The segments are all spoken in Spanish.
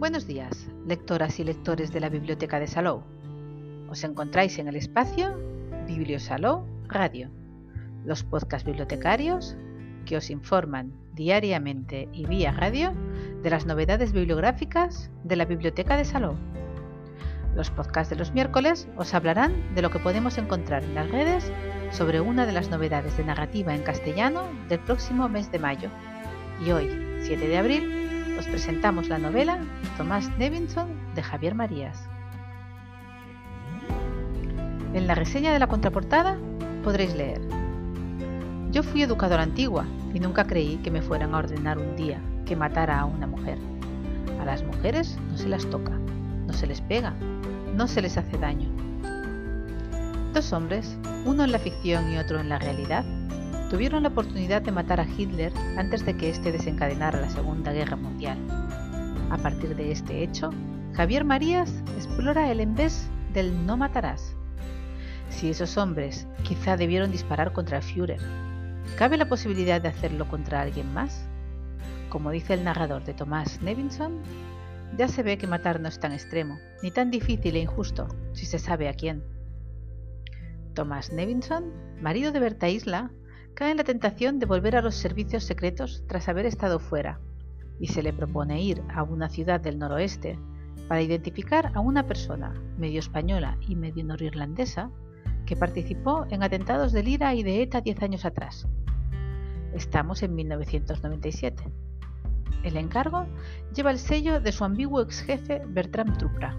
Buenos días, lectoras y lectores de la Biblioteca de Salou. Os encontráis en el espacio Bibliosalou Radio, los podcast bibliotecarios que os informan diariamente y vía radio de las novedades bibliográficas de la Biblioteca de Salou. Los podcasts de los miércoles os hablarán de lo que podemos encontrar en las redes sobre una de las novedades de narrativa en castellano del próximo mes de mayo. Y hoy, 7 de abril, os presentamos la novela Tomás Nevinson de Javier Marías. En la reseña de la contraportada podréis leer. Yo fui educadora antigua y nunca creí que me fueran a ordenar un día que matara a una mujer. A las mujeres no se las toca, no se les pega, no se les hace daño. Dos hombres, uno en la ficción y otro en la realidad, tuvieron la oportunidad de matar a Hitler antes de que éste desencadenara la Segunda Guerra Mundial. A partir de este hecho, Javier Marías explora el vez del no matarás. Si esos hombres quizá debieron disparar contra el Führer, ¿cabe la posibilidad de hacerlo contra alguien más? Como dice el narrador de Tomás Nevinson, ya se ve que matar no es tan extremo, ni tan difícil e injusto, si se sabe a quién. Thomas Nevinson, marido de Berta Isla, cae en la tentación de volver a los servicios secretos tras haber estado fuera, y se le propone ir a una ciudad del noroeste para identificar a una persona, medio española y medio norirlandesa, que participó en atentados del IRA y de ETA diez años atrás. Estamos en 1997. El encargo lleva el sello de su ambiguo ex jefe Bertram Trupra,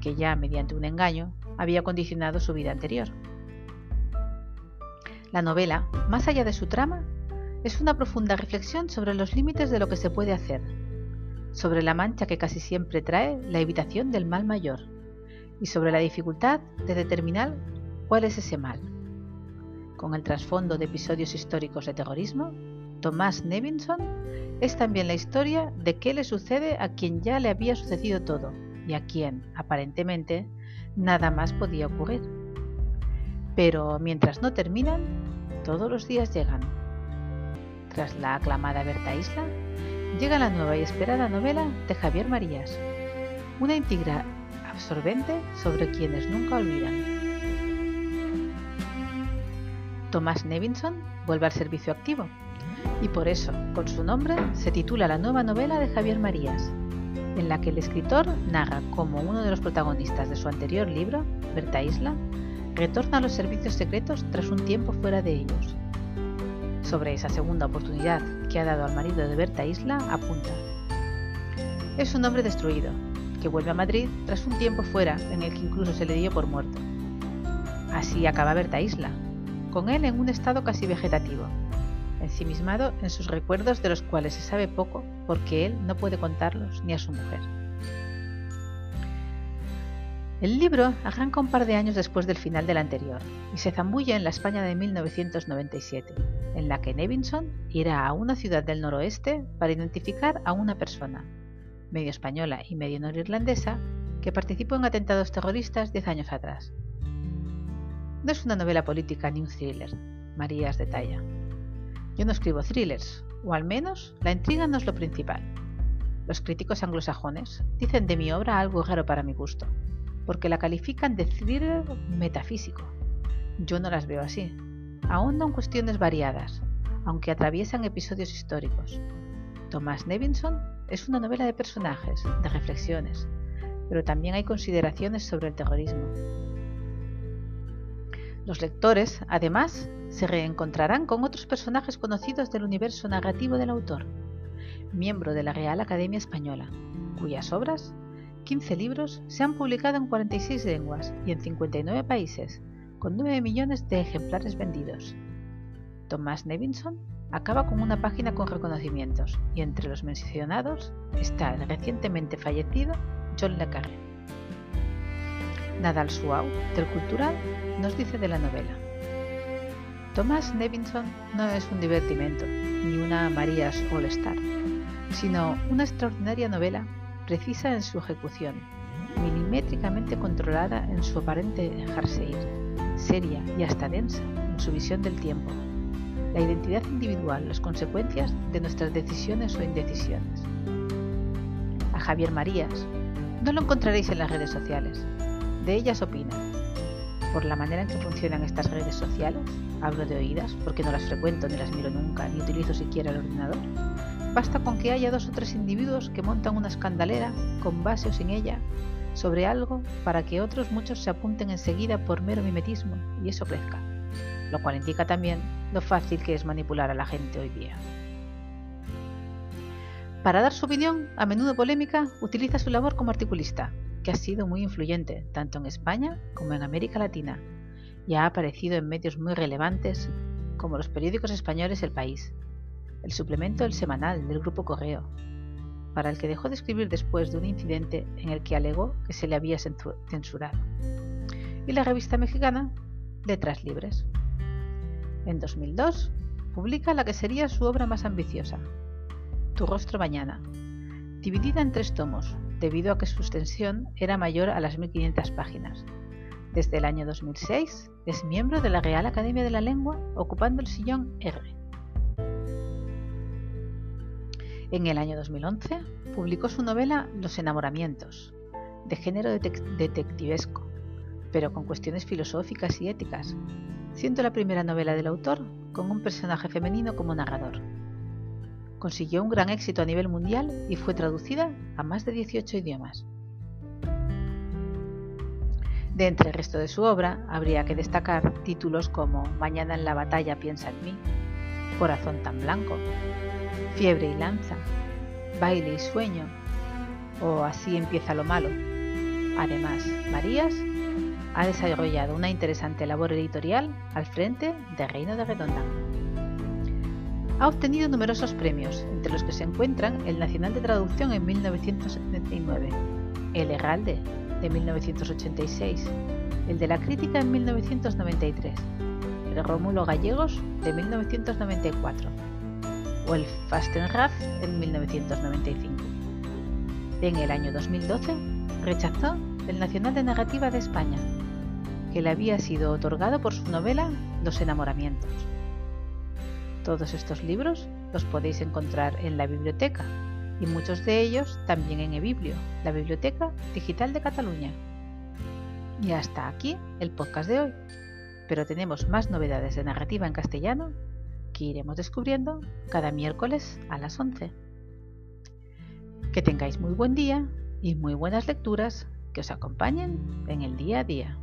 que ya mediante un engaño había condicionado su vida anterior. La novela, más allá de su trama, es una profunda reflexión sobre los límites de lo que se puede hacer, sobre la mancha que casi siempre trae la evitación del mal mayor y sobre la dificultad de determinar cuál es ese mal. Con el trasfondo de episodios históricos de terrorismo, Tomás Nevinson es también la historia de qué le sucede a quien ya le había sucedido todo y a quien, aparentemente, nada más podía ocurrir. Pero mientras no terminan, todos los días llegan. Tras la aclamada Berta Isla, llega la nueva y esperada novela de Javier Marías, una íntegra absorbente sobre quienes nunca olvidan. Tomás Nevinson vuelve al servicio activo y por eso, con su nombre, se titula la nueva novela de Javier Marías, en la que el escritor narra cómo uno de los protagonistas de su anterior libro, Berta Isla, retorna a los servicios secretos tras un tiempo fuera de ellos. Sobre esa segunda oportunidad que ha dado al marido de Berta Isla, apunta. Es un hombre destruido, que vuelve a Madrid tras un tiempo fuera en el que incluso se le dio por muerto. Así acaba Berta Isla, con él en un estado casi vegetativo, ensimismado en sus recuerdos de los cuales se sabe poco porque él no puede contarlos ni a su mujer. El libro arranca un par de años después del final del anterior y se zambulla en la España de 1997, en la que Nevinson irá a una ciudad del noroeste para identificar a una persona, medio española y medio norirlandesa, que participó en atentados terroristas diez años atrás. No es una novela política ni un thriller, Marías detalla. Yo no escribo thrillers, o al menos la intriga no es lo principal. Los críticos anglosajones dicen de mi obra algo raro para mi gusto, porque la califican de thriller metafísico. Yo no las veo así. Ahondan cuestiones variadas, aunque atraviesan episodios históricos. Tomás Nevinson es una novela de personajes, de reflexiones, pero también hay consideraciones sobre el terrorismo. Los lectores, además, se reencontrarán con otros personajes conocidos del universo narrativo del autor, miembro de la Real Academia Española, cuyas obras, 15 libros, se han publicado en 46 lenguas y en 59 países, con 9 millones de ejemplares vendidos. Tomás Nevinson acaba con una página con reconocimientos y entre los mencionados está el recientemente fallecido John Le Carré. Nadal Suau, del Cultural, nos dice de la novela. Thomas Nevinson no es un divertimento, ni una Marías All Star, sino una extraordinaria novela precisa en su ejecución, milimétricamente controlada en su aparente dejarse ir, seria y hasta densa en su visión del tiempo, la identidad individual, las consecuencias de nuestras decisiones o indecisiones. A Javier Marías, no lo encontraréis en las redes sociales. De ellas opina. Por la manera en que funcionan estas redes sociales, hablo de oídas porque no las frecuento ni las miro nunca ni utilizo siquiera el ordenador. Basta con que haya dos o tres individuos que montan una escandalera, con base o sin ella, sobre algo para que otros muchos se apunten enseguida por mero mimetismo y eso crezca, lo cual indica también lo fácil que es manipular a la gente hoy día. Para dar su opinión, a menudo polémica, utiliza su labor como articulista, que ha sido muy influyente tanto en España como en América Latina, y ha aparecido en medios muy relevantes como los periódicos españoles El País, el suplemento El Semanal del Grupo Correo, para el que dejó de escribir después de un incidente en el que alegó que se le había censurado, y la revista mexicana Letras Libres. En 2002 publica la que sería su obra más ambiciosa, tu rostro mañana, dividida en tres tomos, debido a que su extensión era mayor a las 1500 páginas. Desde el año 2006 es miembro de la Real Academia de la Lengua, ocupando el sillón R. En el año 2011 publicó su novela Los enamoramientos, de género detectivesco, pero con cuestiones filosóficas y éticas, siendo la primera novela del autor con un personaje femenino como narrador consiguió un gran éxito a nivel mundial y fue traducida a más de 18 idiomas. De entre el resto de su obra, habría que destacar títulos como Mañana en la batalla piensa en mí, Corazón tan blanco, Fiebre y lanza, Baile y sueño, o Así empieza lo malo. Además, Marías ha desarrollado una interesante labor editorial al frente de Reino de Redonda. Ha obtenido numerosos premios, entre los que se encuentran el Nacional de Traducción en 1979, el Heralde de 1986, el de la Crítica en 1993, el Rómulo Gallegos de 1994 o el Fastenrath en 1995. En el año 2012 rechazó el Nacional de Narrativa de España, que le había sido otorgado por su novela Los enamoramientos. Todos estos libros los podéis encontrar en la biblioteca y muchos de ellos también en eBiblio, la Biblioteca Digital de Cataluña. Y hasta aquí el podcast de hoy, pero tenemos más novedades de narrativa en castellano que iremos descubriendo cada miércoles a las 11. Que tengáis muy buen día y muy buenas lecturas que os acompañen en el día a día.